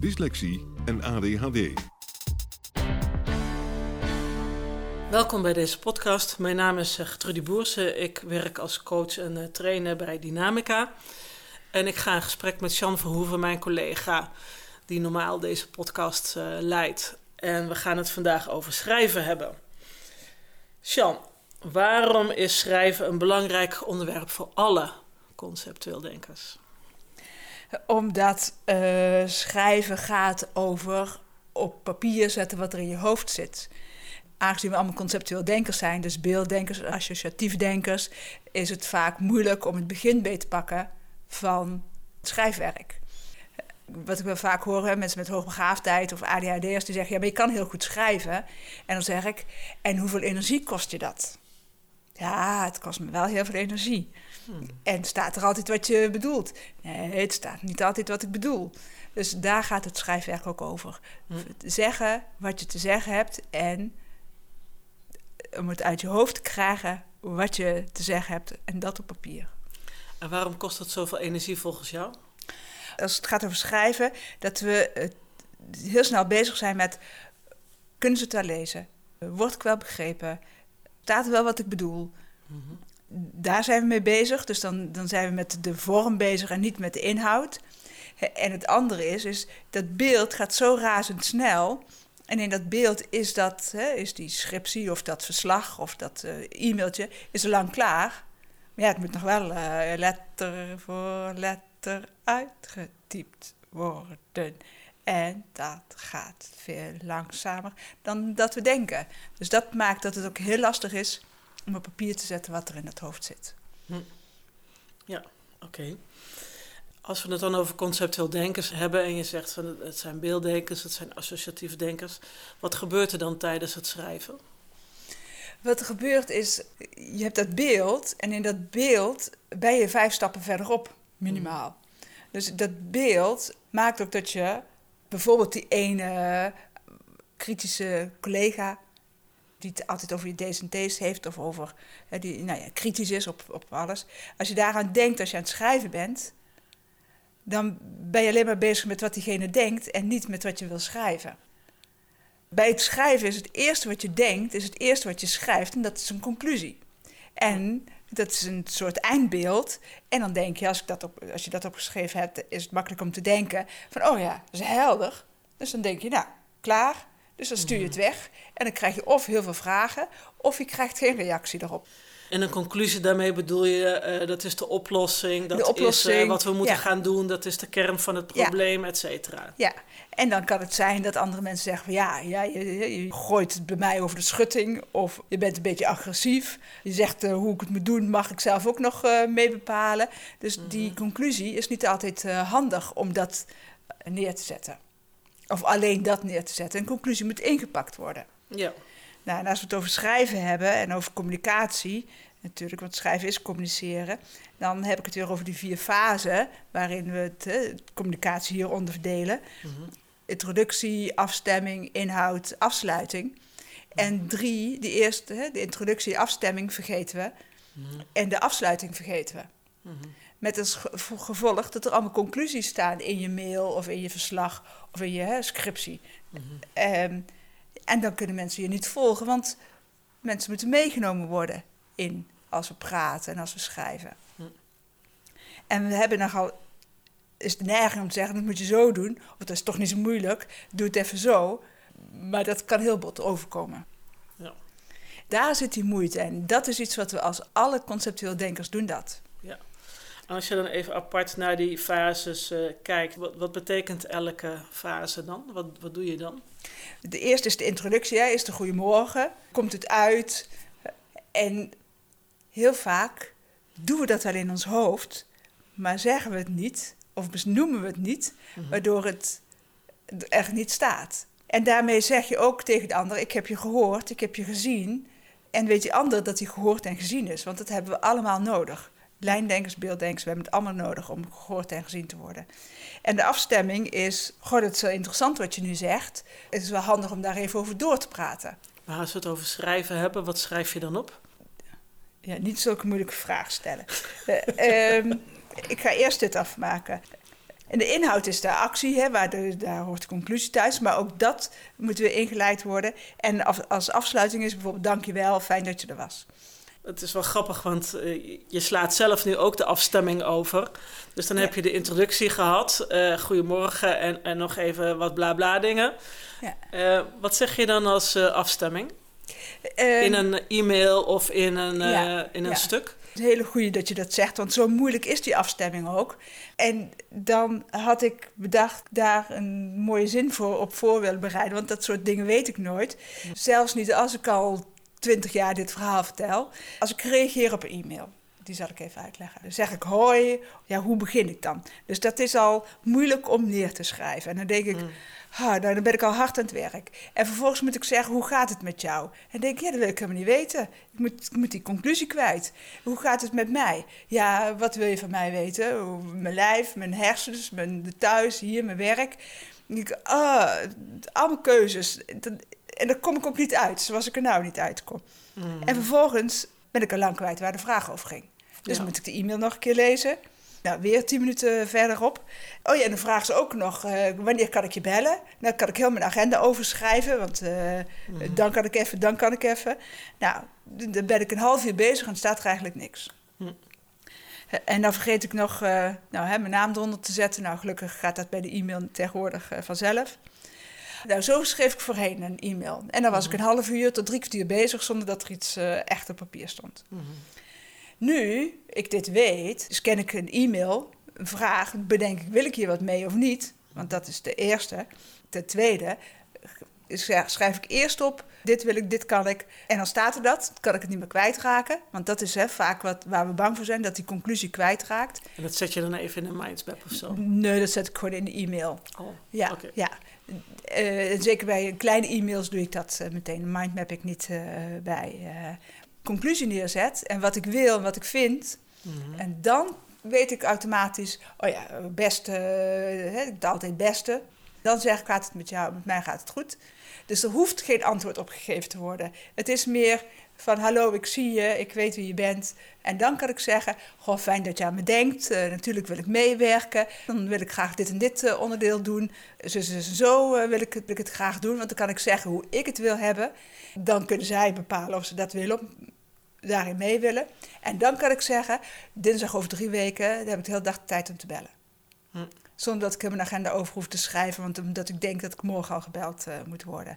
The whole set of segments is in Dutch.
dyslexie en ADHD. Welkom bij deze podcast. Mijn naam is eh, Trudy Boersen. Ik werk als coach en eh, trainer bij Dynamica. En ik ga in gesprek met Jean Verhoeven, mijn collega, die normaal deze podcast uh, leidt. En we gaan het vandaag over schrijven hebben. Jean, waarom is schrijven een belangrijk onderwerp voor alle conceptueel denkers? Omdat uh, schrijven gaat over op papier zetten wat er in je hoofd zit. Aangezien we allemaal conceptueel denkers zijn, dus beelddenkers, associatief denkers, is het vaak moeilijk om het begin beet te pakken van het schrijfwerk. Wat ik wel vaak hoor, mensen met hoogbegaafdheid of ADHD'ers die zeggen: Ja, maar je kan heel goed schrijven. En dan zeg ik: En hoeveel energie kost je dat? Ja, het kost me wel heel veel energie. Hmm. En staat er altijd wat je bedoelt? Nee, het staat niet altijd wat ik bedoel. Dus daar gaat het schrijfwerk ook over. Hmm. Zeggen wat je te zeggen hebt en om het uit je hoofd te krijgen wat je te zeggen hebt en dat op papier. En waarom kost dat zoveel energie volgens jou? Als het gaat over schrijven, dat we heel snel bezig zijn met: kunnen ze het wel lezen? Word ik wel begrepen? Staat er wel wat ik bedoel? Mm daar zijn we mee bezig. Dus dan, dan zijn we met de vorm bezig en niet met de inhoud. En het andere is, is dat beeld gaat zo razendsnel. En in dat beeld is, dat, hè, is die scriptie of dat verslag of dat uh, e-mailtje is lang klaar. Maar ja, het moet nog wel uh, letter voor letter uitgetypt worden. En dat gaat veel langzamer dan dat we denken. Dus dat maakt dat het ook heel lastig is om op papier te zetten wat er in het hoofd zit. Hm. Ja, oké. Als we het dan over conceptueel denkers hebben en je zegt van het zijn beelddenkers, het zijn associatieve denkers, wat gebeurt er dan tijdens het schrijven? Wat er gebeurt is, je hebt dat beeld en in dat beeld ben je vijf stappen verderop, minimaal. Dus dat beeld maakt ook dat je bijvoorbeeld die ene kritische collega die het altijd over je D's en T's heeft of over die nou ja, kritisch is op, op alles. Als je daaraan denkt als je aan het schrijven bent, dan ben je alleen maar bezig met wat diegene denkt en niet met wat je wil schrijven. Bij het schrijven is het eerste wat je denkt, is het eerste wat je schrijft en dat is een conclusie. En dat is een soort eindbeeld. En dan denk je, als, ik dat op, als je dat opgeschreven hebt, is het makkelijk om te denken van, oh ja, dat is helder. Dus dan denk je, nou, klaar, dus dan stuur je het weg en dan krijg je of heel veel vragen of je krijgt geen reactie erop. En een conclusie daarmee bedoel je, uh, dat is de oplossing, dat de oplossing, is uh, wat we moeten gaan doen, dat is de kern van het probleem, ja. et cetera. Ja, en dan kan het zijn dat andere mensen zeggen van ja, ja je, je, gooit het bij mij over de schutting of je bent een beetje agressief. Je zegt uh, hoe ik het moet doen, mag ik zelf ook nog mee bepalen. Dus die conclusie is niet altijd handig om dat neer te zetten. Of alleen dat neer te zetten. Een conclusie moet ingepakt worden. Ja. Nou, en als we het over schrijven hebben en over communicatie, natuurlijk, want schrijven is communiceren, dan heb ik het weer over die vier fasen waarin we het, hè, communicatie hier verdelen. Mm Introductie, afstemming, inhoud, afsluiting. En drie, die eerste, de introductie, afstemming vergeten we. Mhm. En de afsluiting vergeten we. Met als gevolg dat er allemaal conclusies staan in je mail of in je verslag of in je hè, scriptie. Mhm. Ehm, en dan kunnen mensen je niet volgen, want mensen moeten meegenomen worden in als we praten en als we schrijven. Mhm. En we hebben nogal is de neiging om te zeggen, dat moet je zo doen, of dat is toch niet zo moeilijk, doe het even zo. maar dat kan heel bot overkomen. Ja. Daar zit die moeite en dat is iets wat we als alle conceptueel denkers doen dat. Ja. En als je dan even apart naar die fases uh, kijkt, wat, wat, betekent elke fase dan? Wat, wat doe je dan? De eerste is de introductie, hè, is de goedemorgen. Komt het uit? En heel vaak doen we dat wel in ons hoofd, maar zeggen we het niet of noemen we het niet, mhm. waardoor het er niet staat. En daarmee zeg je ook tegen de ander: Ik heb je gehoord, ik heb je gezien. En weet die ander dat hij gehoord en gezien is, want dat hebben we allemaal nodig. Lijndenkers, beelddenkers, we hebben het allemaal nodig om gehoord en gezien te worden. En de afstemming is: Goh, dat is wel interessant wat je nu zegt. Het is wel handig om daar even over door te praten. Maar als we het over schrijven hebben, wat schrijf je dan op? Ja, niet zulke moeilijke vragen stellen. uh, ik ga eerst dit afmaken. En de inhoud is de actie, hè, waar de, daar hoort de conclusie thuis. Maar ook dat moet weer ingeleid worden. En als afsluiting is bijvoorbeeld dankjewel, fijn dat je er was. Het is wel grappig, want uh, je slaat zelf nu ook de afstemming over. Dus dan heb je de introductie gehad. Uh, goedemorgen en, en nog even wat bla bla dingen. Ja. Uh, wat zeg je dan als afstemming? Ehm, in een e-mail of in een, ja, in een stuk? Het is een hele goede dat je dat zegt, want zo moeilijk is die afstemming ook. En dan had ik bedacht daar een mooie zin voor op voor willen bereiden, want dat soort dingen weet ik nooit. Zelfs niet als ik al twintig jaar dit verhaal vertel. Als ik reageer op een e-mail, die zal ik even uitleggen. Dan zeg ik hoi, ja, hoe begin ik dan? Dus dat is al moeilijk om neer te schrijven. En dan denk ik, mm. dan ben ik al hard aan het werk. En vervolgens moet ik zeggen, hoe gaat het met jou? En dan denk ik, ja, dat wil ik helemaal niet weten. Ik moet, ik moet die conclusie kwijt. Hoe gaat het met mij? Ja, wat wil je van mij weten? Mijn lijf, mijn hersens, mijn thuis, hier, mijn werk. Ik, ah, allemaal keuzes. En daar kom ik ook niet uit, zoals ik er nou niet uitkom. Mm. En vervolgens ben ik al lang kwijt waar de vraag over ging. Dus moet ik de e-mail nog een keer lezen. Nou, weer tien minuten verderop. Oh ja, en dan vragen ze ook nog, uh, wanneer kan ik je bellen? Dan kan ik heel mijn agenda overschrijven, want uh, dan kan ik even, dan kan ik even. Nou, dan ben ik een half uur bezig en staat er eigenlijk niks. Hm. En dan vergeet ik nog uh, nou, hè, mijn naam eronder te zetten. Nou, gelukkig gaat dat bij de e-mail tegenwoordig vanzelf. Nou, zo schreef ik voorheen een e-mail. En dan was ik hm. een half uur tot drie kwartier bezig zonder dat er iets echt op papier stond. Hm. Nu ik dit weet, scan ik een e-mail, een vraag, bedenk ik, wil ik hier wat mee of niet? Want dat is de eerste. Ten tweede schrijf ik eerst op, dit wil ik, dit kan ik. En dan staat er dat, kan ik het niet meer kwijtraken. Want dat is hè, vaak wat, waar we bang voor zijn, dat die conclusie kwijtraakt. En dat zet je dan even in een mindsmap of zo? Nee, dat zet ik gewoon in de e-mail. Oh, ja, ja. Uh, zeker bij kleine e-mails doe ik dat uh, meteen. Een mindmap ik niet uh, bij conclusie neerzet en wat ik wil en wat ik vind. Mhm. En dan weet ik automatisch, oh ja, beste, hè, ik altijd beste. Dan zeg ik, gaat het met jou, met mij gaat het goed. Dus er hoeft geen antwoord op gegeven te worden. Het is meer van, hallo, ik zie je, ik weet wie je bent. En dan kan ik zeggen, goh, fijn dat je aan me denkt. Uh, natuurlijk wil ik meewerken. Dan wil ik graag dit en dit uh, onderdeel doen. Zo, zo, uh, wil, ik, wil ik het graag doen. Want dan kan ik zeggen hoe ik het wil hebben. Dan kunnen zij bepalen of ze dat willen daarin mee willen. En dan kan ik zeggen, dinsdag over drie weken, dan heb ik de hele dag tijd om te bellen. Hm. Zonder dat ik mijn agenda over hoef te schrijven, want omdat ik denk dat ik morgen al gebeld uh, moet worden.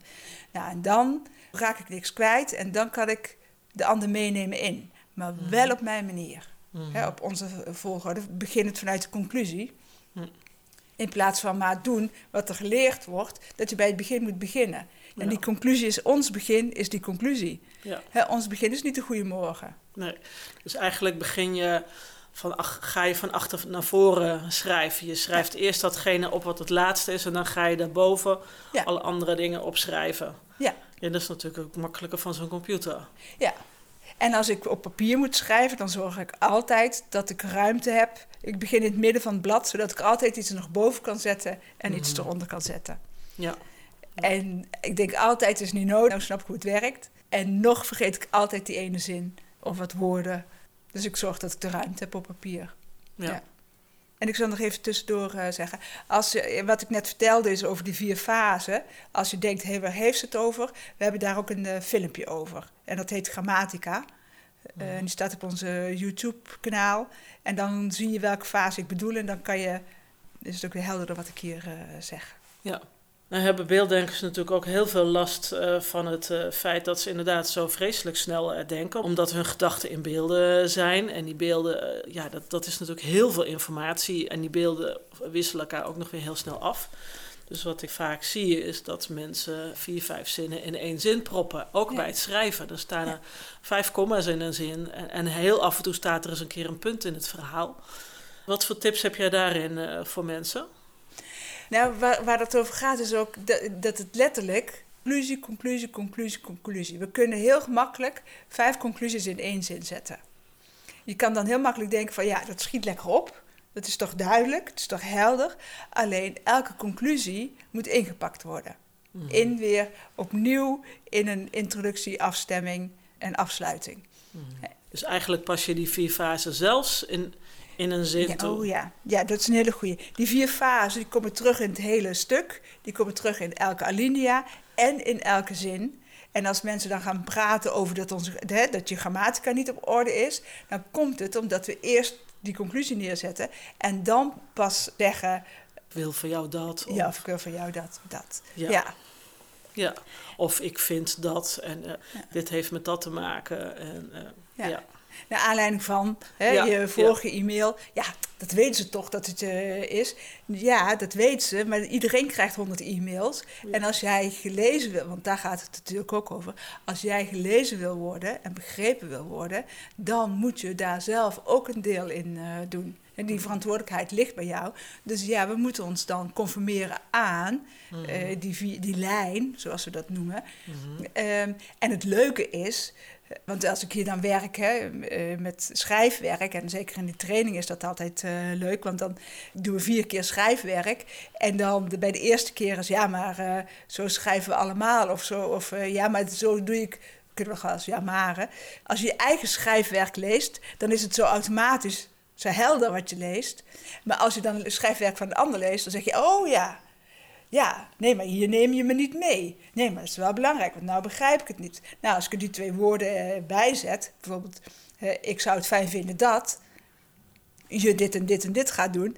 Nou, en dan raak ik niks kwijt en dan kan ik de ander meenemen in. Maar hm. wel op mijn manier. Hm. op onze volgorde. Begin het vanuit de conclusie. In plaats van maar doen wat er geleerd wordt, dat je bij het begin moet beginnen. En die conclusie is ons begin, is die conclusie. Ja. ons begin is niet de goede morgen. Nee, dus eigenlijk begin je van, ga je van achter naar voren schrijven. Je schrijft eerst datgene op wat het laatste is en dan ga je daarboven alle andere dingen opschrijven. Ja. En dat is natuurlijk ook makkelijker van zo'n computer. Ja. En als ik op papier moet schrijven, dan zorg ik altijd dat ik ruimte heb. Ik begin in het midden van het blad, zodat ik altijd iets er nog boven kan zetten en iets mhm. eronder kan zetten. Ja. En ik denk altijd, is niet nodig, nou snap ik hoe het werkt. En nog vergeet ik altijd die ene zin of wat woorden. Dus ik zorg dat ik de ruimte heb op papier. Ja. En ik zal nog even tussendoor uh, zeggen. Als je, wat ik net vertelde is over die vier fasen. Als je denkt, hé, waar heeft ze het over? We hebben daar ook een uh, filmpje over. En dat heet Grammatica. Uh, die staat op onze YouTube-kanaal. En dan zie je welke fase ik bedoel. En dan kan je, is het ook weer helderder wat ik hier zeg. Ja, Nou hebben beelddenkers natuurlijk ook heel veel last uh, van het uh, feit dat ze inderdaad zo vreselijk snel uh, denken. Omdat hun gedachten in beelden zijn. En die beelden, ja, dat, dat is natuurlijk heel veel informatie. En die beelden wisselen elkaar ook nog weer heel snel af. Dus wat ik vaak zie is dat mensen vier, vijf zinnen in één zin proppen. Ook ja. bij het schrijven. Er staan er vijf komma's in een zin. En, en, heel af en toe staat er eens een keer een punt in het verhaal. Wat voor tips heb jij daarin voor mensen? Nou, waar, waar het over gaat is ook dat, dat het letterlijk conclusie, conclusie, conclusie, conclusie. We kunnen heel gemakkelijk vijf conclusies in één zin zetten. Je kan dan heel makkelijk denken van ja, dat schiet lekker op. Dat is toch duidelijk, het is toch helder. Alleen elke conclusie moet ingepakt worden. Mm. In weer opnieuw in een introductie, afstemming en afsluiting. Mm. Dus eigenlijk pas je die vier fasen zelfs in, in een zin ja, Oh ja. ja, dat is een hele goede. Die vier fasen die komen terug in het hele stuk. Die komen terug in elke alinea en in elke zin. En als mensen dan gaan praten over dat, onze, hè, dat je grammatica niet op orde is, dan komt het omdat we eerst die conclusie neerzetten en dan pas zeggen. Ik wil voor jou dat. Of... Ja, of ik wil voor jou dat. dat. Ja. ja. ja. Of ik vind dat en uh, ja. dit heeft met dat te maken. En, uh, ja. ja. Naar aanleiding van hè, ja, je vorige e-mail. Ja, dat weten ze toch dat het uh, is. Ja, dat weten ze, maar iedereen krijgt 100 e-mails. En als jij gelezen wil, want daar gaat het natuurlijk ook over. Als jij gelezen wil worden en begrepen wil worden, dan moet je daar zelf ook een deel in uh, doen. En die verantwoordelijkheid ligt bij jou. Dus ja, we moeten ons dan conformeren aan mm -hmm. uh, die, die lijn, zoals we dat noemen. Mm -hmm. um, en het leuke is want als ik hier dan werk hè, eh, met schrijfwerk, en zeker in de training is dat altijd uh, leuk, want dan doen we vier keer schrijfwerk. En dan bij de eerste keer is ja, maar uh, zo schrijven we allemaal. Of zo, of ja, maar zo doe ik. Kunnen we gaan ja, maar. Als je je eigen schrijfwerk leest, dan is het zo automatisch, zo helder wat je leest. Maar als je dan het schrijfwerk van de ander leest, dan zeg je, oh ja, ja, nee, maar hier neem je me niet mee. Nee, maar dat is wel belangrijk, want nou begrijp ik het niet. Nou, als ik er die twee woorden eh, bijzet, bijvoorbeeld, eh, ik zou het fijn vinden dat je dit en dit en dit gaat doen,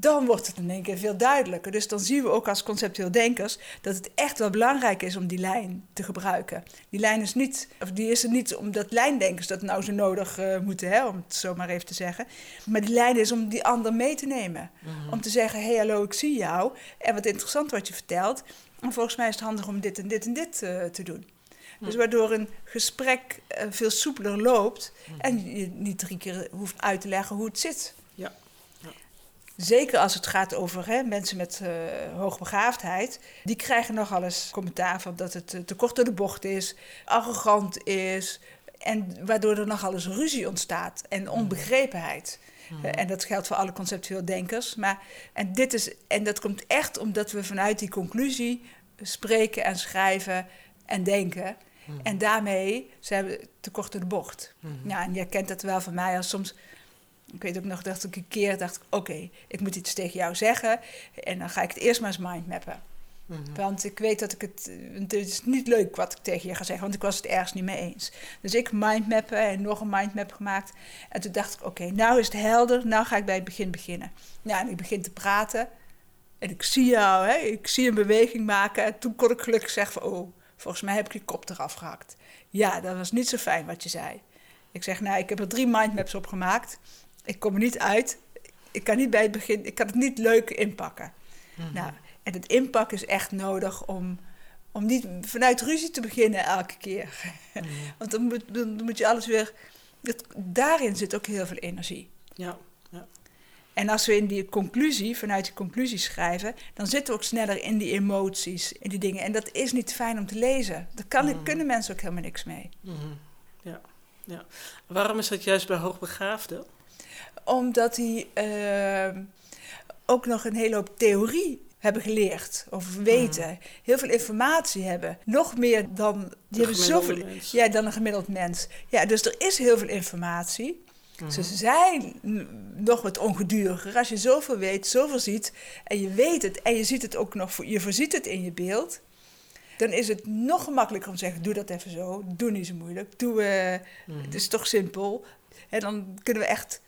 dan wordt het in één keer veel duidelijker. Dus dan zien we ook als conceptueel denkers dat het echt wel belangrijk is om die lijn te gebruiken. Die lijn is niet, of die is er niet omdat lijndenkers dat nou zo nodig uh, moeten, hè, om het zo maar even te zeggen. Maar die lijn is om die ander mee te nemen. Mm-hmm. Om te zeggen: hé, hey, hallo, ik zie jou. En wat interessant wat je vertelt. En volgens mij is het handig om dit en dit en dit uh, te doen. Dus waardoor een gesprek uh, veel soepeler loopt mm-hmm. en je niet drie keer hoeft uit te leggen hoe het zit. Zeker als het gaat over hè, mensen met uh, hoogbegaafdheid. Die krijgen nogal eens commentaar van dat het te kort door de bocht is, arrogant is. En waardoor er nogal eens ruzie ontstaat en hmm. onbegrepenheid. Mm. Uh, en dat geldt voor alle conceptueel denkers. Maar, en, dit is, en dat komt echt omdat we vanuit die conclusie spreken en schrijven en denken. Mm. En daarmee zijn we te kort door de bocht. Mm. Ja, en jij kent dat wel van mij als soms ik weet ook nog dat ik een keer dacht: oké, ik moet iets tegen jou zeggen. En dan ga ik het eerst maar eens mindmappen. Mm -hmm. Want ik weet dat ik het. Het is niet leuk wat ik tegen je ga zeggen, want ik was het ergens niet mee eens. Dus ik mindmappen en nog een mindmap gemaakt. En toen dacht ik: oké, nou is het helder, nou ga ik bij het begin beginnen. Nou, en ik begin te praten. En ik zie jou, hè, ik zie een beweging maken. En toen kon ik gelukkig zeggen: van, oh, volgens mij heb ik je kop eraf gehakt. Ja, dat was niet zo fijn wat je zei. Ik zeg: nou, ik heb er drie mindmaps op gemaakt ik kom er niet uit. Ik kan niet bij het begin, ik kan het niet leuk inpakken. Mhm. Nou, en het inpakken is echt nodig om, om niet vanuit ruzie te beginnen elke keer. Mhm. Want dan moet, dan moet je alles weer. Dat, daarin zit ook heel veel energie. Ja, ja. En als we in die conclusie, vanuit die conclusie schrijven, dan zitten we ook sneller in die emoties, in die dingen. En dat is niet fijn om te lezen. Daar kan, mm kunnen mensen ook helemaal niks mee. Ja, ja. Waarom is dat juist bij hoogbegaafden? Omdat die uh, ook nog een hele hoop theorie hebben geleerd of weten. Hmm. Heel veel informatie hebben. Nog meer dan... Die hebben zoveel, mens. Ja, dan een gemiddeld mens. Ja, dus er is heel veel informatie. Mm. Ze zijn nog wat ongeduriger. Als je zoveel weet, zoveel ziet en je weet het en je ziet het ook nog, je voorziet het in je beeld, dan is het nog gemakkelijker om te zeggen: doe dat even zo, doe niet zo moeilijk, doe, uh, mm. het is toch simpel. En dan kunnen we echt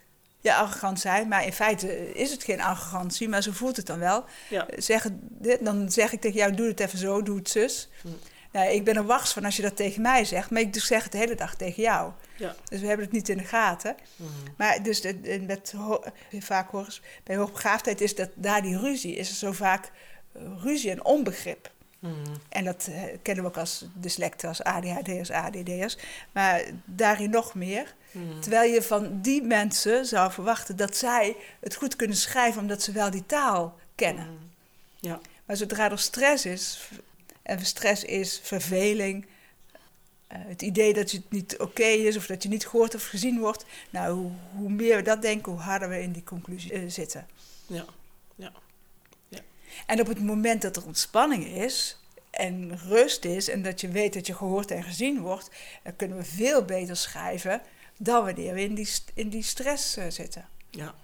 ja, arrogant zijn. Maar in feite is het geen arrogantie, maar zo voelt het dan wel. Ja. Zeg, dit, dan zeg ik tegen jou, doe het even zo, doe het zus. Hm. Nou, ik ben er wars van als je dat tegen mij zegt, maar ik dus zeg het de hele dag tegen jou. Ja. Dus we hebben het niet in de gaten. Mhm. Maar dus de, met, vaak hoor bij hoogbegaafdheid is dat daar die ruzie, is er zo vaak eh, ruzie en onbegrip. Mhm. En dat eh, kennen we ook als dyslecten, als ADHD'ers, ADD'ers. Maar daarin nog meer. Mhm. Terwijl je van die mensen zou verwachten dat zij het goed kunnen schrijven omdat ze wel die taal kennen. Mhm. Ja. Maar zodra er stress is, en stress is verveling, eh, het idee dat het niet oké is of dat je niet gehoord of gezien wordt, nou, hoe, hoe meer we dat denken, hoe harder we in die conclusie eh, zitten. Ja. En op het moment dat er ontspanning is en rust is en dat je weet dat je gehoord en gezien wordt, dan kunnen we veel beter schrijven dan wanneer we in die, in die stress eh, zitten. Ja.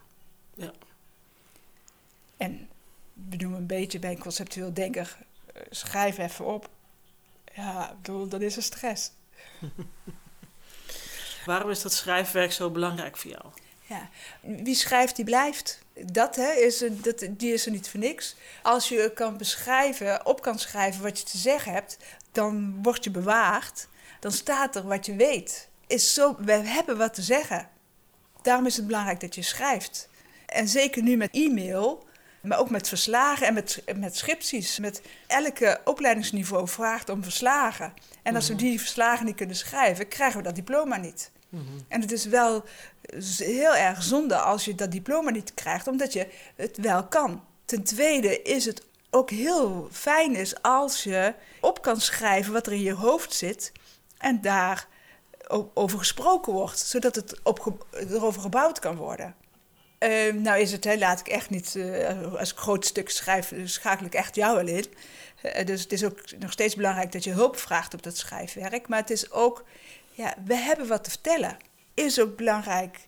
En we doen een beetje bij een conceptueel denker, eh, schrijf even op. Ja, bedoel, dat is een stress. Waarom is dat schrijfwerk zo belangrijk voor jou? Ja. Wie schrijft, die blijft. Dat, hè, is een, dat, die is er niet voor niks. Als je kan beschrijven, op kan schrijven wat je te zeggen hebt, dan word je bewaard. Dan staat er wat je weet. Is zo, we hebben wat te zeggen. Daarom is het belangrijk dat je schrijft. En zeker nu met e-mail, maar ook met verslagen en met, met scripties. Met elke opleidingsniveau vraagt om verslagen. En als we die verslagen niet kunnen schrijven, krijgen we dat diploma niet. Mhm. En het is wel heel erg zonde als je dat diploma niet krijgt, omdat je het wel kan. Ten tweede is het ook heel fijn is als je op kan schrijven wat er in je hoofd zit en daar over gesproken wordt, zodat het opge- erover gebouwd kan worden. Eh, nou is het, hè, laat ik echt niet, eh, als ik groot stuk schrijf, schakel ik echt jou in. Eh, dus het is ook nog steeds belangrijk dat je hulp vraagt op dat schrijfwerk. Maar het is ook, ja, we hebben wat te vertellen. Is ook belangrijk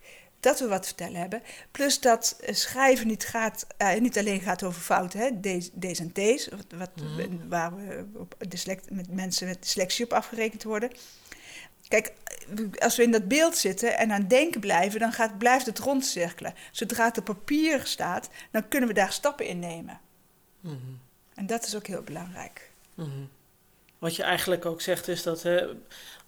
dat we wat te vertellen hebben. Plus dat eh, schrijven niet, gaat, eh, niet alleen gaat over fouten, hè, D's, D's en T's, wat, wat, waar we op dyslect, met mensen met dyslexie op afgerekend worden. Kijk, als we in dat beeld zitten en aan denken blijven, dan gaat, blijft het rondcirkelen. Zodra het op papier staat, dan kunnen we daar stappen in nemen. Mhm. En dat is ook heel belangrijk. Mhm. Wat je eigenlijk ook zegt is dat hè,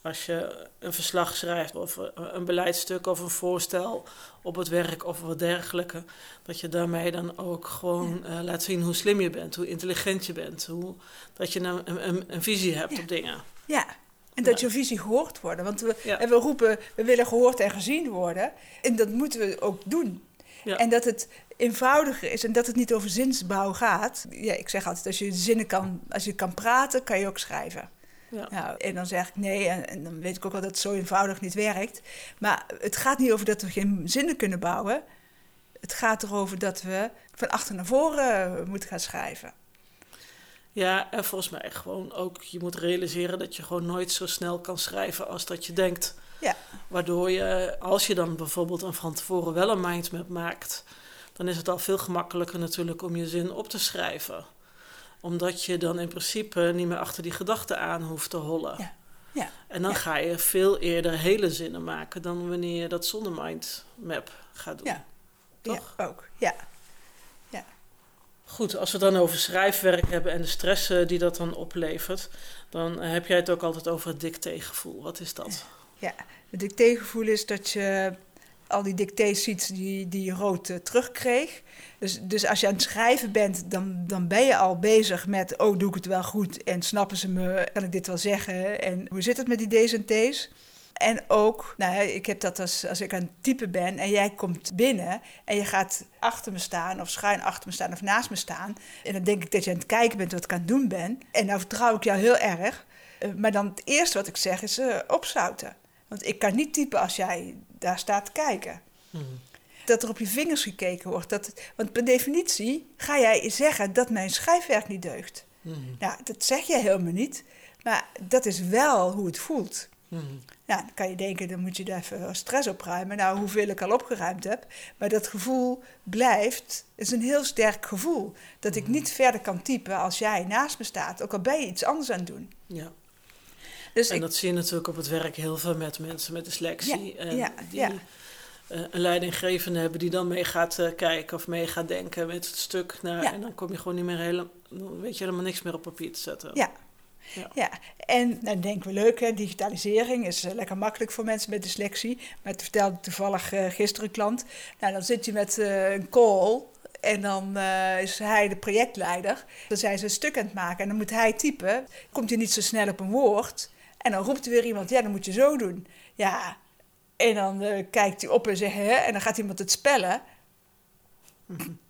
als je een verslag schrijft of een beleidstuk of een voorstel op het werk of wat dergelijke, dat je daarmee dan ook gewoon eh, laat zien hoe slim je bent, hoe intelligent je bent, hoe, dat je nou een, een, een visie hebt Ja. op dingen. Ja, en dat je visie gehoord wordt. Want we, Ja. en we roepen, we willen gehoord en gezien worden. En dat moeten we ook doen. Ja. En dat het eenvoudiger is en dat het niet over zinsbouw gaat. Ja, ik zeg altijd, als je zinnen kan, als je kan praten, kan je ook schrijven. Ja. Nou, en dan zeg ik nee, en, en dan weet ik ook wel dat het zo eenvoudig niet werkt. Maar het gaat niet over dat we geen zinnen kunnen bouwen. Het gaat erover dat we van achter naar voren eh, moeten gaan schrijven. Ja, en volgens mij gewoon ook, je moet realiseren dat je gewoon nooit zo snel kan schrijven als dat je denkt. Ja. Waardoor je, als je dan bijvoorbeeld een van tevoren wel een mindmap maakt, dan is het al veel gemakkelijker natuurlijk om je zin op te schrijven. Omdat je dan in principe niet meer achter die gedachten aan hoeft te hollen. Ja. Ja. En dan Ja. ga je veel eerder hele zinnen maken dan wanneer je dat zonder mindmap gaat doen. Ja. Toch? Ja, ook. Ja. Goed, als we het dan over schrijfwerk hebben en de stress eh, die dat dan oplevert, dan eh, heb jij het ook altijd over het dictégevoel. Wat is dat? Ja, het dictégevoel is dat je al die ziet die, die rood eh, terugkreeg. Dus, dus als je aan het schrijven bent, dan, dan ben je al bezig met... oh, doe ik het wel goed en snappen ze me, kan ik dit wel zeggen... en hoe zit het met die D's en T's? En ook, nou, ik heb dat als, als ik aan het typen ben en jij komt binnen en je gaat achter me staan of schuin achter me staan of naast me staan. En dan denk ik dat je aan het kijken bent wat ik aan het doen ben. En nou vertrouw ik jou heel erg. Eh, Maar dan het eerste wat ik zeg is eh, opzouten. Want ik kan niet typen als jij daar staat te kijken. Dat er op je vingers gekeken wordt. Dat, want per definitie ga jij zeggen dat mijn schrijfwerk niet deugt. Mhm. Nou, dat zeg je helemaal niet. Maar dat is wel hoe het voelt. Mhm. Nou, dan kan je denken, dan moet je daar even stress opruimen. Nou, hoeveel ik al opgeruimd heb. Maar dat gevoel blijft, is een heel sterk gevoel. Dat ik niet verder kan typen als jij naast me staat. Ook al ben je iets anders aan het doen. Ja. Dus En ik, dat zie je natuurlijk op het werk heel veel met mensen met dyslexie. Ja, en ja, die ja. eh, een leidinggevende hebben die dan mee gaat eh, kijken of mee gaat denken met het stuk. Ja. En dan kom je gewoon niet meer helemaal, weet je helemaal niks meer op papier te zetten. Ja. Ja. Ja, en dan denken we leuk, hè, digitalisering is eh, lekker makkelijk voor mensen met dyslexie. Maar het vertelde toevallig gisteren een klant. Nou, dan zit je met een call en dan is hij de projectleider. Dan zijn ze een stuk aan het maken en dan moet hij typen. Komt hij niet zo snel op een woord en dan roept er weer iemand, ja, dan moet je zo doen. Ja, en dan eh, kijkt hij op en zegt, hè, en dan gaat iemand het spellen.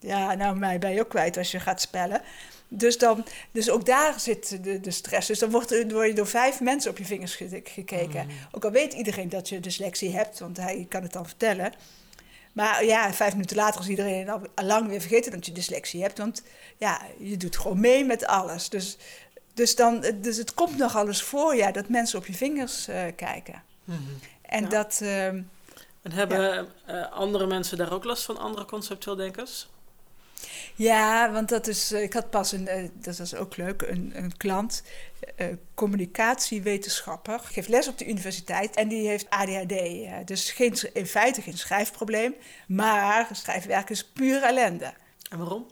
Ja, nou, mij ben je ook kwijt als je gaat spellen. Dus, dan, dus ook daar zit de, de stress. Dus dan wordt, er- word je door vijf mensen op je vingers ge- gekeken. Ook al weet iedereen dat je dyslexie hebt, want hij kan het dan vertellen. Maar ja, vijf minuten later is iedereen al lang weer vergeten dat je dyslexie hebt. Want ja, je doet gewoon mee met alles. Dus, dus, dan, dus het komt nog alles voor ja, dat mensen op je vingers eh, kijken. En Ja. dat... ehm, En hebben eh, andere mensen daar ook last van, andere conceptueel denkers? Ja, want dat is, eh, ik had pas een, eh, dat is ook leuk, een, een klant, eh, communicatiewetenschapper, geeft les op de universiteit en die heeft ADHD. eh, dus geen, in feite geen schrijfprobleem, maar schrijfwerk is puur ellende. En waarom?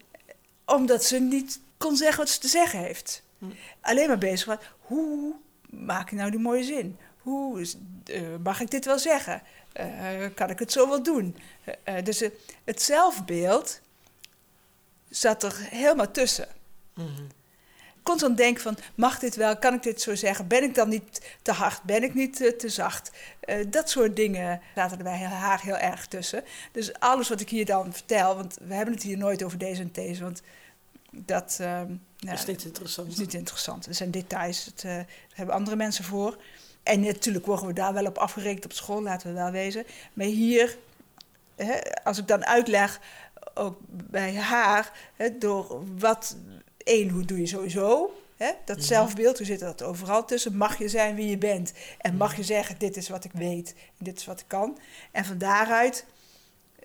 Omdat ze niet kon zeggen wat ze te zeggen heeft. Hm. Alleen maar bezig was, hoe maak ik nou die mooie zin? Hoe eh, mag ik dit wel zeggen? Eh, kan ik het zo wel doen? Eh, dus het zelfbeeld zat er helemaal tussen. Constant denken van, mag dit wel? Kan ik dit zo zeggen? Ben ik dan niet te hard? Ben ik niet te zacht? Dat soort dingen zaten er bij haar heel erg tussen. Dus alles wat ik hier dan vertel, want we hebben het hier nooit over deze en deze, want dat nou, Dat is niet interessant. is niet interessant. Er zijn details, het, eh, daar hebben andere mensen voor. En natuurlijk worden we daar wel op afgerekend op school, laten we wel wezen. Maar hier, hè, als ik dan uitleg, ook bij haar, hè, door wat, één, hoe doe je sowieso? Hè, dat Mhm. zelfbeeld, hoe zit dat overal tussen? Mag je zijn wie je bent? En mag je zeggen, dit is wat ik weet, en dit is wat ik kan? En van daaruit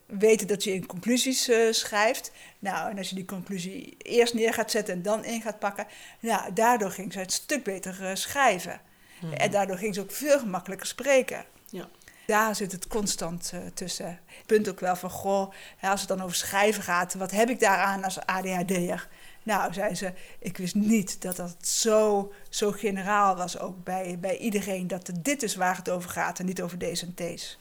weten dat je in conclusies eh, schrijft. Nou, en als je die conclusie eerst neer gaat zetten en dan in gaat pakken, nou, daardoor ging ze het stuk beter eh, schrijven. En daardoor ging ze ook veel gemakkelijker spreken. Ja. Daar zit het constant eh, tussen. Het punt ook wel van, goh, als het dan over schrijven gaat, wat heb ik daaraan als ADHD'er? Nou, zei ze, ik wist niet dat dat zo, zo generaal was, ook bij, bij iedereen, dat dit is waar het over gaat en niet over deze en deze.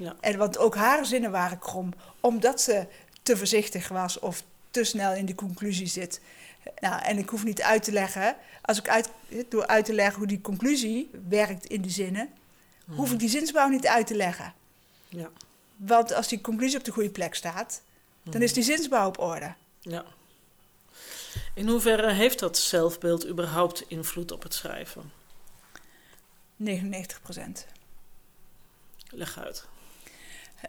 Ja. En want ook haar zinnen waren krom, omdat ze te voorzichtig was of te snel in de conclusie zit. Nou, en ik hoef niet uit te leggen, als ik uit, door uit te leggen hoe die conclusie werkt in de zinnen, hoef ik die zinsbouw niet uit te leggen. Ja. Want als die conclusie op de goede plek staat, dan is die zinsbouw op orde. ja. In hoeverre heeft dat zelfbeeld überhaupt invloed op het schrijven? 99 procent. Leg uit.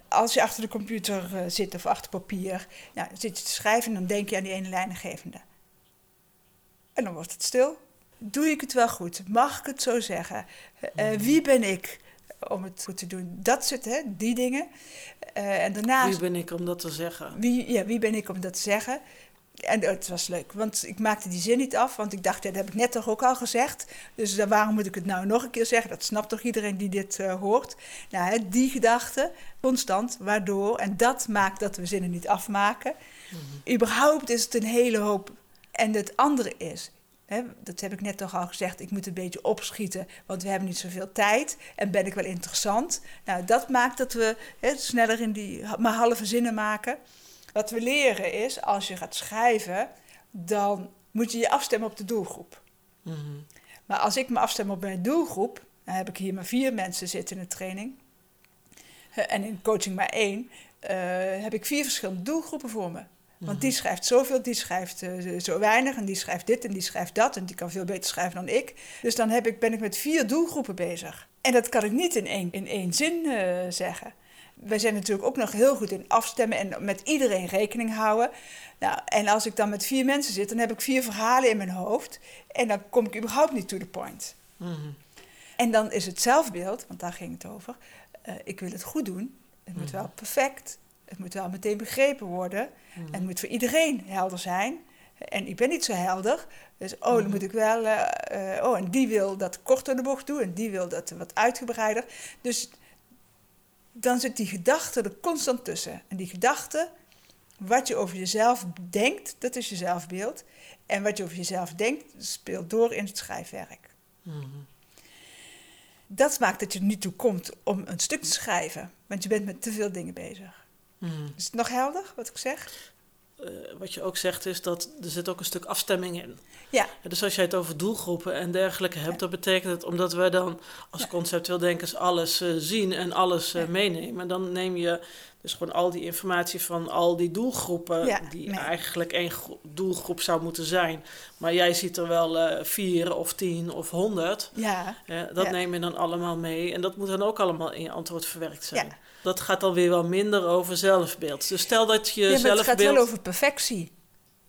Als je achter de computer eh, zit of achter papier, nou, dan zit je te schrijven en dan denk je aan die ene lijnengevende. En dan wordt het stil. Doe ik het wel goed? Mag ik het zo zeggen? Eh, eh, wie ben ik om het goed te doen? Dat zit, hè, die dingen. Eh, en daarnaast, Wie ben ik om dat te zeggen? wie, ja, wie ben ik om dat te zeggen? En het was leuk, want ik maakte die zin niet af, want ik dacht, dat heb ik net toch ook al gezegd. Dus dan, waarom moet ik het nou nog een keer zeggen? Dat snapt toch iedereen die dit eh, hoort? Nou, hè, die gedachte, constant, waardoor, en dat maakt dat we zinnen niet afmaken. Überhaupt is het een hele hoop. En het andere is, hè, dat heb ik net toch al gezegd, ik moet een beetje opschieten, want we hebben niet zoveel tijd. En ben ik wel interessant? Nou, dat maakt dat we hè, sneller in die maar halve zinnen maken. Wat we leren is, als je gaat schrijven, dan moet je je afstemmen op de doelgroep. Mhm. Maar als ik me afstem op mijn doelgroep, dan heb ik hier maar vier mensen zitten in de training. En in coaching maar één, eh, heb ik vier verschillende doelgroepen voor me. Want die schrijft zoveel, die schrijft eh, zo weinig, en die schrijft dit en die schrijft dat, en die kan veel beter schrijven dan ik. Dus dan heb ik, ben ik met vier doelgroepen bezig. En dat kan ik niet in één, in één zin eh, zeggen. Wij zijn natuurlijk ook nog heel goed in afstemmen en met iedereen rekening houden. Nou, en als ik dan met vier mensen zit, dan heb ik vier verhalen in mijn hoofd. En dan kom ik überhaupt niet to the point. Mhm. En dan is het zelfbeeld, want daar ging het over. eh, ik wil het goed doen. Het moet wel perfect. Het moet wel meteen begrepen worden. En het moet voor iedereen helder zijn. En ik ben niet zo helder. Dus oh, dan moet ik wel. eh, eh, oh, en die wil dat kort door de bocht doen. En die wil dat wat uitgebreider. Dus dan zit die gedachte er constant tussen. En die gedachte, wat je over jezelf denkt, dat is je zelfbeeld. En wat je over jezelf denkt, speelt door in het schrijfwerk. Dat maakt dat je er niet toe komt om een stuk te schrijven, want je bent met te veel dingen bezig. Is het nog helder wat ik zeg? Eh, wat je ook zegt is dat er zit ook een stuk afstemming in. Ja, Dus als jij het over doelgroepen en dergelijke hebt, Ja. dat betekent het omdat wij dan als Ja. conceptueel denkers alles eh, zien en alles eh, Ja. meenemen. Dan neem je dus gewoon al die informatie van al die doelgroepen, die nee. eigenlijk één gro- doelgroep zou moeten zijn. Maar jij ziet er wel vier of tien of honderd. ja, dat neem je dan allemaal mee en dat moet dan ook allemaal in je antwoord verwerkt zijn. Dat gaat dan weer wel minder over zelfbeeld. Dus stel dat je ja maar het zelfbeeld... gaat wel over perfectie.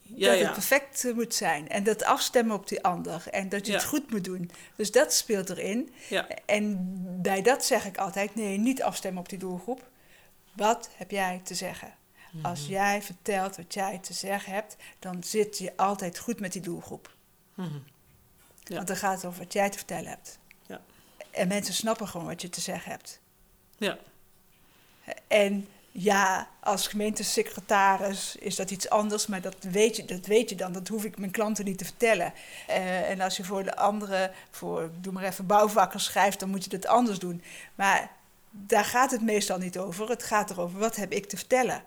ja, dat ja. het perfect eh, moet zijn. En dat afstemmen op die ander. En dat je Ja. het goed moet doen. Dus dat speelt erin. Ja. En bij dat zeg ik altijd: nee, niet afstemmen op die doelgroep. Wat heb jij te zeggen? Mhm. Als jij vertelt wat jij te zeggen hebt, dan zit je altijd goed met die doelgroep. Ja. Want dan gaat het over wat jij te vertellen hebt. Ja. En mensen snappen gewoon wat je te zeggen hebt. Ja. En ja, als gemeentesecretaris is dat iets anders, maar dat weet je, dat weet je dan. Dat hoef ik mijn klanten niet te vertellen. Eh, en als je voor de andere, voor, doe maar even, bouwvakkers schrijft, dan moet je dat anders doen. Maar daar gaat het meestal niet over. Het gaat erover, wat heb ik te vertellen?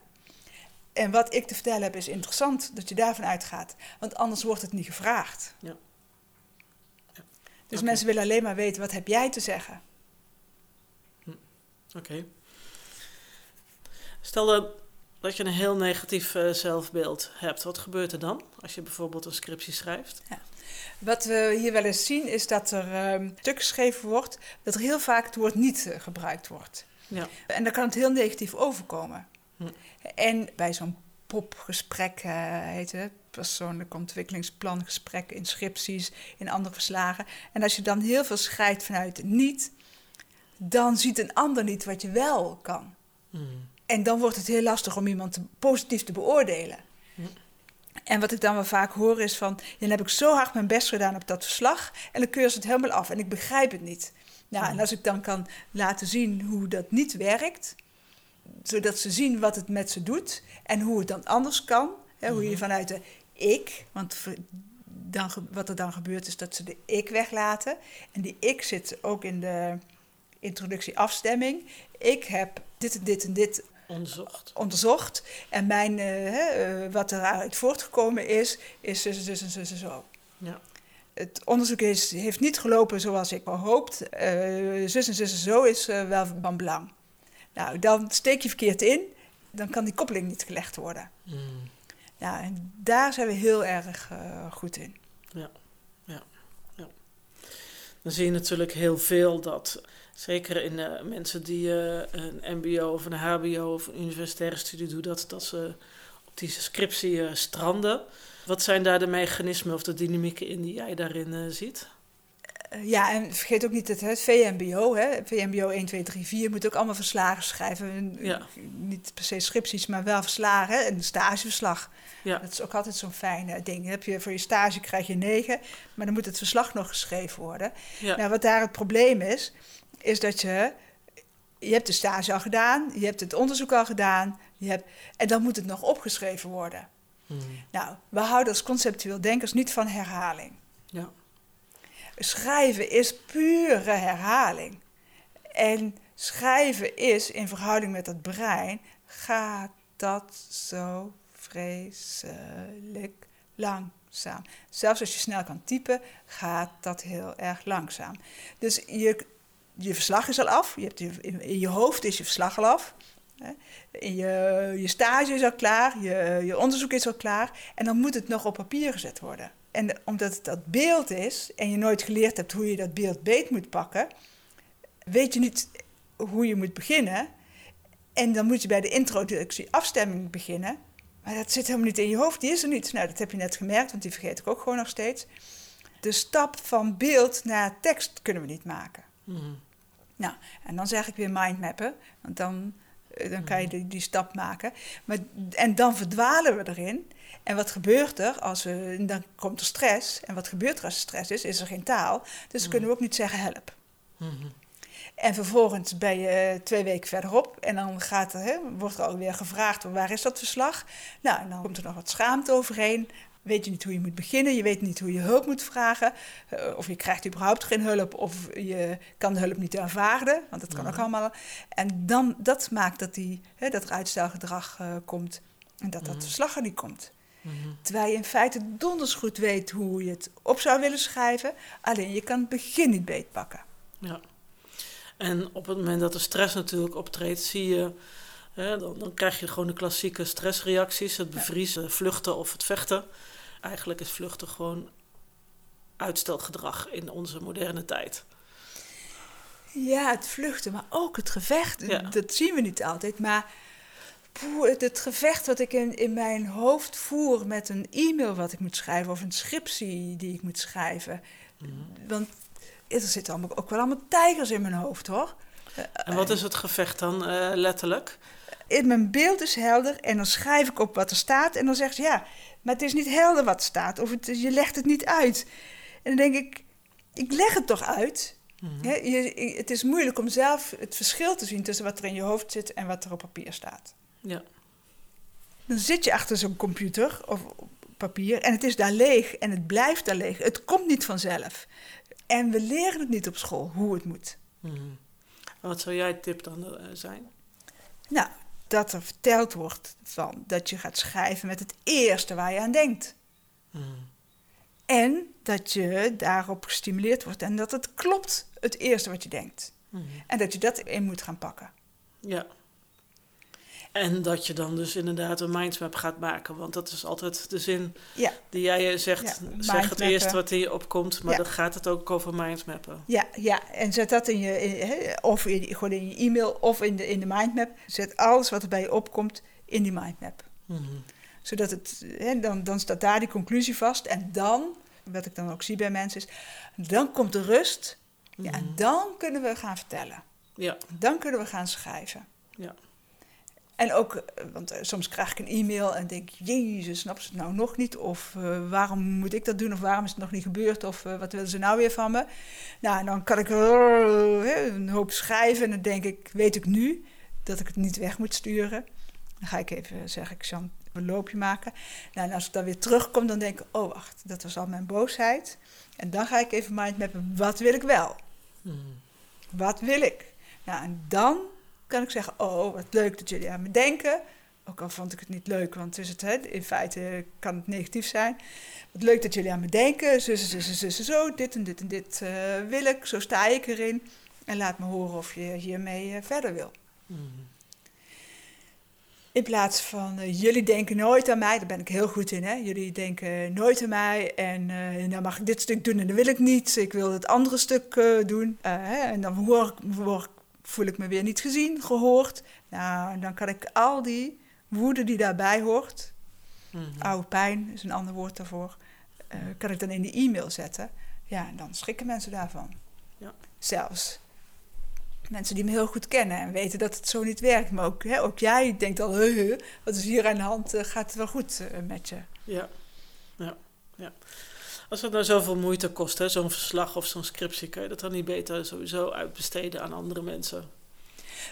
En wat ik te vertellen heb is interessant, dat je daarvan uitgaat. Want anders wordt het niet gevraagd. Ja. Ja. Dus mensen willen alleen maar weten, wat heb jij te zeggen? Oké. Stel dat, je een heel negatief eh, zelfbeeld hebt. Wat gebeurt er dan als je bijvoorbeeld een scriptie schrijft? Wat we hier wel eens zien is dat er ehm stuk geschreven wordt, dat er heel vaak het woord niet eh, gebruikt wordt. Ja. En dan kan het heel negatief overkomen. Hm. En bij zo'n popgesprek eh, heet het, persoonlijk ontwikkelingsplangesprek, inscripties, in andere verslagen. En als je dan heel veel schrijft vanuit niet, dan ziet een ander niet wat je wel kan. Hmm. En dan wordt het heel lastig om iemand te, positief te beoordelen. Hm. En wat ik dan wel vaak hoor is van... dan heb ik zo hard mijn best gedaan op dat verslag... en dan keur ze het helemaal af en ik begrijp het niet. Nou, en als ik dan kan laten zien hoe dat niet werkt... zodat ze zien wat het met ze doet... en hoe het dan anders kan... Hè, hoe je vanuit de ik... want dan, wat er dan gebeurt is dat ze de ik weglaten... en die ik zit ook in de introductie afstemming... ik heb dit en dit en dit Onderzocht. onderzocht. En mijn, eh, eh, wat eruit voortgekomen is, is zus en zo. Ja. Het onderzoek is, heeft niet gelopen zoals ik gehoopt. Eh zus en zus en zo is eh, wel van belang. Nou, dan steek je verkeerd in. Dan kan die koppeling niet gelegd worden. Hmm. Nou, en daar zijn we heel erg eh, goed in. Dan zie je natuurlijk heel veel dat, zeker in eh, mensen die eh, een MBO of een HBO of een universitaire studie doen, dat, dat ze op die scriptie eh, stranden. Wat zijn daar de mechanismen of de dynamieken in die jij daarin ziet? Ja, en vergeet ook niet het, het VMBO. Hè, VMBO 1, 2, 3, 4 moet ook allemaal verslagen schrijven. Ja. Niet per se scripties, maar wel verslagen. hè, een stageverslag. Ja. Dat is ook altijd zo'n fijn eh, ding. Heb je, voor je stage krijg je negen, maar dan moet het verslag nog geschreven worden. Ja. Nou, wat daar het probleem is, is dat je... Je hebt de stage al gedaan, je hebt het onderzoek al gedaan, je hebt, en dan moet het nog opgeschreven worden. Hmm. Nou, we houden als conceptueel denkers niet van herhaling. Ja. Schrijven is pure herhaling. En schrijven is in verhouding met het brein, gaat dat zo vreselijk langzaam. Zelfs als je snel kan typen, gaat dat heel erg langzaam. Dus je, je verslag is al af, je hebt in je hoofd is je verslag al af. hè. In je, je stage is al klaar, je, je onderzoek is al klaar. En dan moet het nog op papier gezet worden. En omdat het dat beeld is en je nooit geleerd hebt hoe je dat beeld beet moet pakken, weet je niet hoe je moet beginnen. En dan moet je bij de introductie afstemming beginnen. Maar dat zit helemaal niet in je hoofd, die is er niet. Nou, dat heb je net gemerkt, want die vergeet ik ook gewoon nog steeds. De stap van beeld naar tekst kunnen we niet maken. Nou, en dan zeg ik weer mindmappen, want dan, eh, dan kan je die, die stap maken. Maar, en dan verdwalen we erin. En wat gebeurt er als we, dan komt er stress. En wat gebeurt er als er stress is? Is er geen taal. Dus dan kunnen we ook niet zeggen help. Hmm. En vervolgens ben je twee weken verderop en dan gaat er, hè, wordt er alweer gevraagd waar is dat verslag. Nou, en dan komt er nog wat schaamte overheen. Weet je niet hoe je moet beginnen, je weet niet hoe je hulp moet vragen. Uh, of je krijgt überhaupt geen hulp, of je kan de hulp niet aanvaarden, want dat kan ook allemaal. En dan, dat maakt dat, die, hè, dat er uitstelgedrag uh, komt en dat dat verslag er niet komt. Terwijl je in feite donders goed weet hoe je het op zou willen schrijven, alleen je kan het begin niet beetpakken. Ja. En op het moment dat de stress natuurlijk optreedt, zie je, hè, dan, dan, krijg je gewoon de klassieke stressreacties: het bevriezen, vluchten of het vechten. Eigenlijk is vluchten gewoon uitstelgedrag in onze moderne tijd. Ja, het vluchten, maar ook het gevecht. Dat zien we niet altijd. Maar poeh, het gevecht wat ik in, in mijn hoofd voer met een e-mail wat ik moet schrijven of een scriptie die ik moet schrijven. Mhm. Want er zitten allemaal, ook wel allemaal tijgers in mijn hoofd hoor. En wat is het gevecht dan uh, letterlijk? In mijn beeld is helder en dan schrijf ik op wat er staat en dan zegt ze ja, maar het is niet helder wat er staat of het, je legt het niet uit. En dan denk ik, ik leg het toch uit. Mhm. je, het is moeilijk om zelf het verschil te zien tussen wat er in je hoofd zit en wat er op papier staat. Ja. Dan zit je achter zo'n computer of papier en het is daar leeg en het blijft daar leeg. Het komt niet vanzelf. En we leren het niet op school hoe het moet. Mm. Wat zou jij tip dan uh, zijn? Nou, dat er verteld wordt van dat je gaat schrijven met het eerste waar je aan denkt. Mm. En dat je daarop gestimuleerd wordt en dat het klopt, het eerste wat je denkt. Mm. En dat je dat in moet gaan pakken. Ja. En dat je dan dus inderdaad een mindmap gaat maken. Want dat is altijd de zin ja. die jij zegt. zeg het eerst wat hier opkomt, maar dan gaat het ook over mindmappen. Ja, ja. en zet dat in je, of in, gewoon in je e-mail of in de, in de mindmap. Zet alles wat er bij je opkomt in die mindmap. Mm Zodat het, hè, dan, dan staat daar die conclusie vast. En dan, wat ik dan ook zie bij mensen, is dan komt de rust. Ja, en mhm. dan kunnen we gaan vertellen. Ja. Dan kunnen we gaan schrijven. Ja. En ook, eh, want eh, soms krijg ik een e-mail en denk, jezus, snap ze het nou nog niet? Of uh, waarom moet ik dat doen? Of waarom is het nog niet gebeurd? Of uh, wat willen ze nou weer van me? Nou, en dan kan ik een hoop schrijven en dan denk ik, weet ik nu dat ik het niet weg moet sturen. Dan ga ik even, zeg ik, Jean, een loopje maken. Nou, en als ik dan weer terugkom, dan denk ik, oh wacht, dat was al mijn boosheid. En dan ga ik even mindmappen, wat wil ik wel? Hmm. Wat wil ik? Nou, en dan kan ik zeggen, oh, wat leuk dat jullie aan me denken. Ook al vond ik het niet leuk, want is het, hè, in feite kan het negatief zijn. Wat leuk dat jullie aan me denken. Zo, zo, zo, zo, dit en dit en dit uh, wil ik. Zo sta ik erin. En laat me horen of je hiermee uh, verder wil. Mm. In plaats van uh, jullie denken nooit aan mij, daar ben ik heel goed in. Hè? Jullie denken nooit aan mij en uh, nou mag ik dit stuk doen en dat wil ik niet. Ik wil het andere stuk doen. Hè? En dan hoor ik, hoor ik voel ik me weer niet gezien, gehoord. Nou, dan kan ik al die woede die daarbij hoort, mm oude pijn is een ander woord daarvoor, uh, kan ik dan in die e-mail zetten. Ja, en dan schrikken mensen daarvan. Ja. Zelfs mensen die me heel goed kennen en weten dat het zo niet werkt. Maar ook, hè, ook jij denkt al, he, wat is hier aan de hand? Uh, gaat het wel goed uh, met je? Ja, ja, ja. Als het nou zoveel moeite kost, zo'n verslag of zo'n scriptie, kan je dat dan niet beter sowieso uitbesteden aan andere mensen?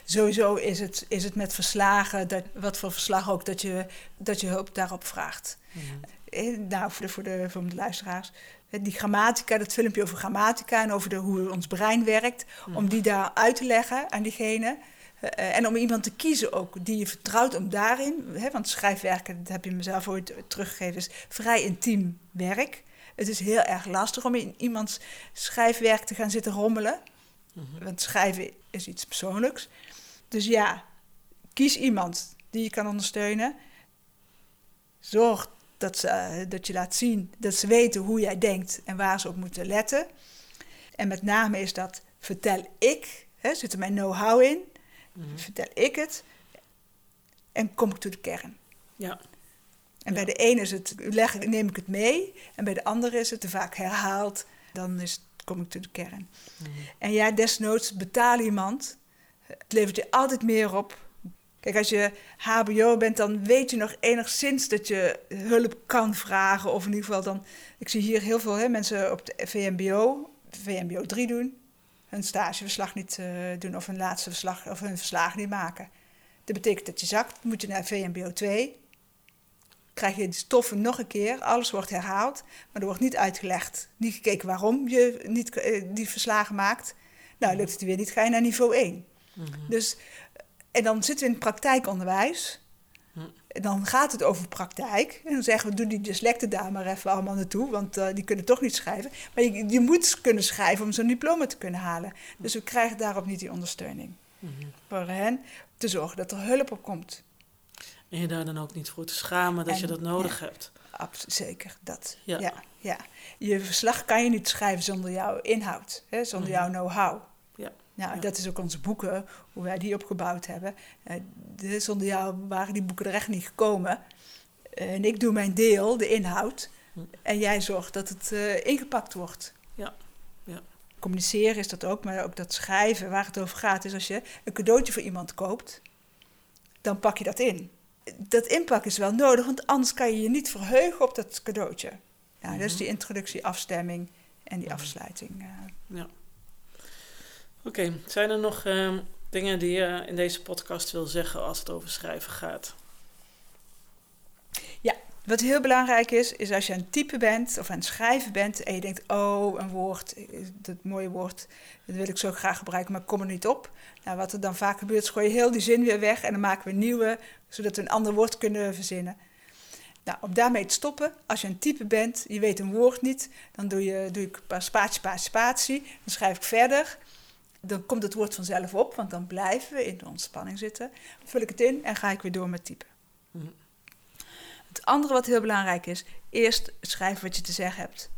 Sowieso is het, is het met verslagen, dat, wat voor verslag ook, dat je, dat je hulp daarop vraagt. Mm. Nou, voor de, voor, de, voor de luisteraars. Die grammatica, dat filmpje over grammatica en over de, hoe ons brein werkt, mhm. om die daar uit te leggen aan diegene. Uh, en om iemand te kiezen ook die je vertrouwt om daarin, hè, want schrijfwerken, dat heb je mezelf ooit teruggegeven, is vrij intiem werk. Het is heel erg lastig om in iemands schrijfwerk te gaan zitten rommelen. Mhm. Want schrijven is iets persoonlijks. Dus ja, kies iemand die je kan ondersteunen. Zorg dat, ze, eh, dat je laat zien dat ze weten hoe jij denkt en waar ze op moeten letten. En met name is dat vertel ik, hè, zit er mijn know-how in, mhm. vertel ik het en kom ik tot de kern. Ja. En bij de ene is het, leg, neem ik het mee. En bij de andere is het te vaak herhaald. Dan is kom ik tot de kern. Mhm. En ja, desnoods betaal iemand. Het levert je altijd meer op. Kijk, als je HBO bent, dan weet je nog enigszins dat je hulp kan vragen. Of in ieder geval dan... Ik zie hier heel veel hè, mensen op de VMBO, VMBO 3 doen. hun stageverslag niet uh, doen of hun laatste verslag of hun verslagen niet maken. Dat betekent dat je zakt, moet je naar VMBO 2. Krijg je die stoffen nog een keer, alles wordt herhaald, maar er wordt niet uitgelegd, niet gekeken waarom je niet uh, die verslagen maakt. Nou, lukt het weer niet, ga je naar niveau 1. Mm -hmm. Dus, en dan zitten we in het praktijkonderwijs. En dan gaat het over praktijk. En dan zeggen we, doe die dyslecten daar maar even allemaal naartoe, want uh, die kunnen toch niet schrijven. Maar je, je moet kunnen schrijven om zo'n diploma te kunnen halen. Dus we krijgen daarop niet die ondersteuning. Mm -hmm. Voor hen te zorgen dat er hulp op komt. En je daar dan ook niet voor te schamen dat En- je dat nodig ja. hebt. Absoluut, zeker, dat. Ja. Ja. Ja, Je verslag kan je niet schrijven zonder jouw inhoud, hè, zonder jouw know-how. Ja. Nou, Ja. dat is ook onze boeken, hoe wij die opgebouwd hebben. Eh, de- zonder jou waren die boeken er echt niet gekomen. En ik doe mijn deel, de inhoud. Hm. En jij zorgt dat het eh, ingepakt wordt. Ja. Ja. Communiceren is dat ook, maar ook dat schrijven, waar het over gaat, is als je een cadeautje voor iemand koopt, dan pak je dat in. Dat inpakken is wel nodig, want anders kan je je niet verheugen op dat cadeautje. Ja, dat is die introductie, afstemming en die afsluiting. eh. Ja. Oké, zijn er nog ehm, dingen die je in deze podcast wil zeggen als het over schrijven gaat? Wat heel belangrijk is, is als je het typen bent of aan het schrijven bent en je denkt, oh, een woord, eh, dat mooie woord, dat wil ik zo graag gebruiken, maar ik kom er niet op. Nou, wat er dan vaak gebeurt, is gooi je heel die zin weer weg en dan maken we een nieuwe, zodat we een ander woord kunnen verzinnen. Nou, om daarmee te stoppen, als je het typen bent, je weet een woord niet, dan doe, je, doe ik een spatie, spatie, spatie, dan schrijf ik verder. Dan komt het woord vanzelf op, want dan blijven we in de ontspanning zitten. Dan vul ik het in en ga ik weer door met typen. Mhm. Het andere wat heel belangrijk is, eerst schrijven wat je te zeggen hebt.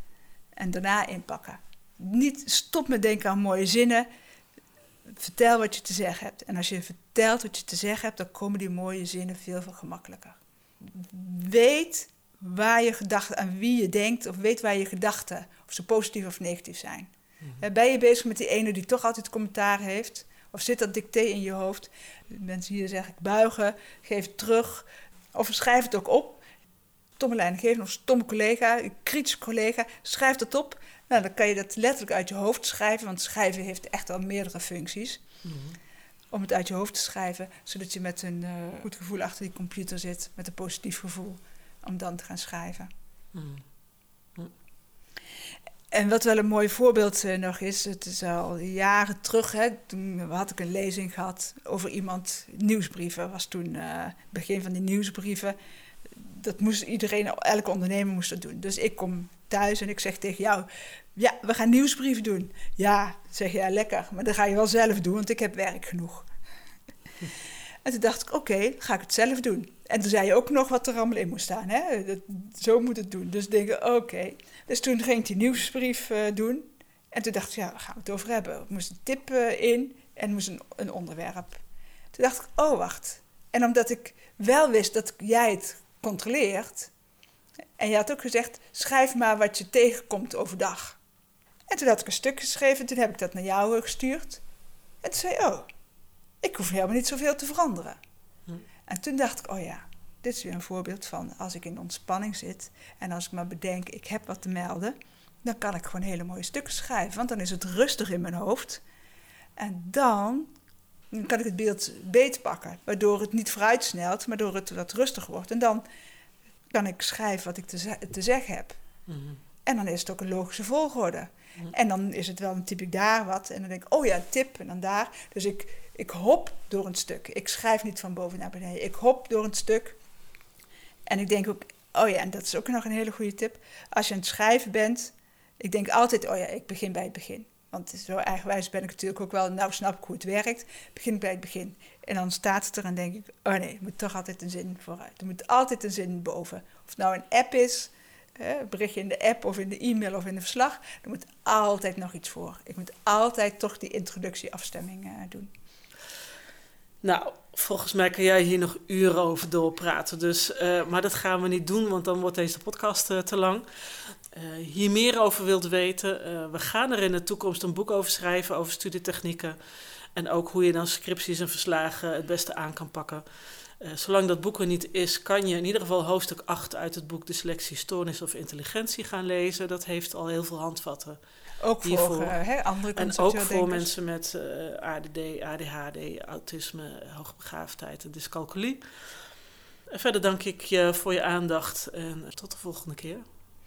En daarna inpakken. Niet stop met denken aan mooie zinnen. Vertel wat je te zeggen hebt. En als je vertelt wat je te zeggen hebt, dan komen die mooie zinnen veel, veel gemakkelijker. Weet waar je gedachten, aan wie je denkt, of weet waar je gedachten, of ze positief of negatief zijn. Eh, Ben je bezig met die ene die toch altijd commentaar heeft? Of zit dat dicté in je hoofd? Mensen hier zeggen buigen, geef het terug. Of schrijf het ook op. Stomme leidinggever of stomme collega, een kritische collega, schrijf dat op. Nou, dan kan je dat letterlijk uit je hoofd schrijven, want schrijven heeft echt al meerdere functies. Om het uit je hoofd te schrijven, zodat je met een eh, goed gevoel achter die computer zit, met een positief gevoel, om dan te gaan schrijven. Mhm. En wat wel een mooi voorbeeld eh, nog is, het is al jaren terug, hè, toen had ik een lezing gehad over iemand, nieuwsbrieven, was toen eh begin van die nieuwsbrieven. Dat moest iedereen, elke ondernemer moest dat doen. Dus ik kom thuis en ik zeg tegen jou, ja, we gaan nieuwsbrieven doen. Ja, zeg je, ja, lekker, maar dat ga je wel zelf doen, want ik heb werk genoeg. En toen dacht ik, oké, ga ik het zelf doen. En toen zei je ook nog wat er allemaal in moest staan. Hè? Dat, zo moet het doen. Dus denk ik, oké. Dus toen ging ik die nieuwsbrief eh, doen. En toen dacht ik, ja, waar gaan we het over hebben? Er moest een tip eh, in en moest een, een onderwerp. Toen dacht ik, oh, wacht. En omdat ik wel wist dat jij het controleert... en je had ook gezegd, schrijf maar wat je tegenkomt overdag. En toen had ik een stuk geschreven, toen heb ik dat naar jou gestuurd. En toen zei je, oh, ik hoef helemaal niet zoveel te veranderen. Hm. En toen dacht ik, oh ja, dit is weer een voorbeeld van als ik in ontspanning zit en als ik maar bedenk, ik heb wat te melden, dan kan ik gewoon hele mooie stukken schrijven, want dan is het rustig in mijn hoofd. En dan kan ik het beeld beter pakken, waardoor het niet vooruit snelt, maar door het wat rustiger wordt. En dan kan ik schrijven wat ik te, te zeggen heb. Mhm. En dan is het ook een logische volgorde. Mhm. En dan is het wel, dan typ ik daar wat. En dan denk ik, oh ja, tip. En dan daar. Dus ik, ik hop door een stuk. Ik schrijf niet van boven naar beneden. Ik hop door een stuk. En ik denk ook, oh ja, en dat is ook nog een hele goede tip. Als je aan het schrijven bent, ik denk altijd, oh ja, ik begin bij het begin. Want zo eigenwijs ben ik natuurlijk ook wel, nou snap ik hoe het werkt. Begin bij het begin. En dan staat het er en denk ik, oh nee, er moet toch altijd een zin vooruit. Er moet altijd een zin boven. Of het nou een app is, een berichtje in de app of in de e-mail of in de verslag. Er moet altijd nog iets voor. Ik moet altijd toch die introductieafstemming eh, doen. Nou, volgens mij kan jij hier nog uren over doorpraten. Dus, eh, maar dat gaan we niet doen, want dan wordt deze podcast eh, te lang. Eh, hier meer over wilt weten, eh, we gaan er in de toekomst een boek over schrijven, over studietechnieken. En ook hoe je dan scripties en verslagen het beste aan kan pakken. Uh, zolang dat boek er niet is, kan je in ieder geval hoofdstuk 8 uit het boek Dyslexie, Stoornis of Intelligentie gaan lezen. Dat heeft al heel veel handvatten. Ook voor uh, andere En ook voor mensen met uh, ADD, ADHD, autisme, hoogbegaafdheid en dyscalculie. En verder dank ik je voor je aandacht en tot de volgende keer.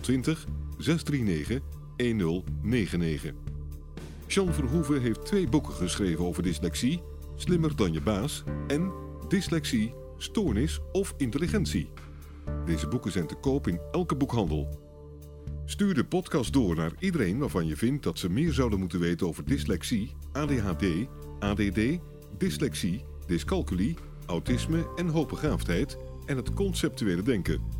020 639 1099. Jean Verhoeven heeft twee boeken geschreven over dyslexie, Slimmer dan je baas en Dyslexie, Stoornis of Intelligentie. Deze boeken zijn te koop in elke boekhandel. Stuur de podcast door naar iedereen waarvan je vindt dat ze meer zouden moeten weten over dyslexie, ADHD, ADD, dyslexie, dyscalculie, autisme en hoogbegaafdheid en het conceptuele denken.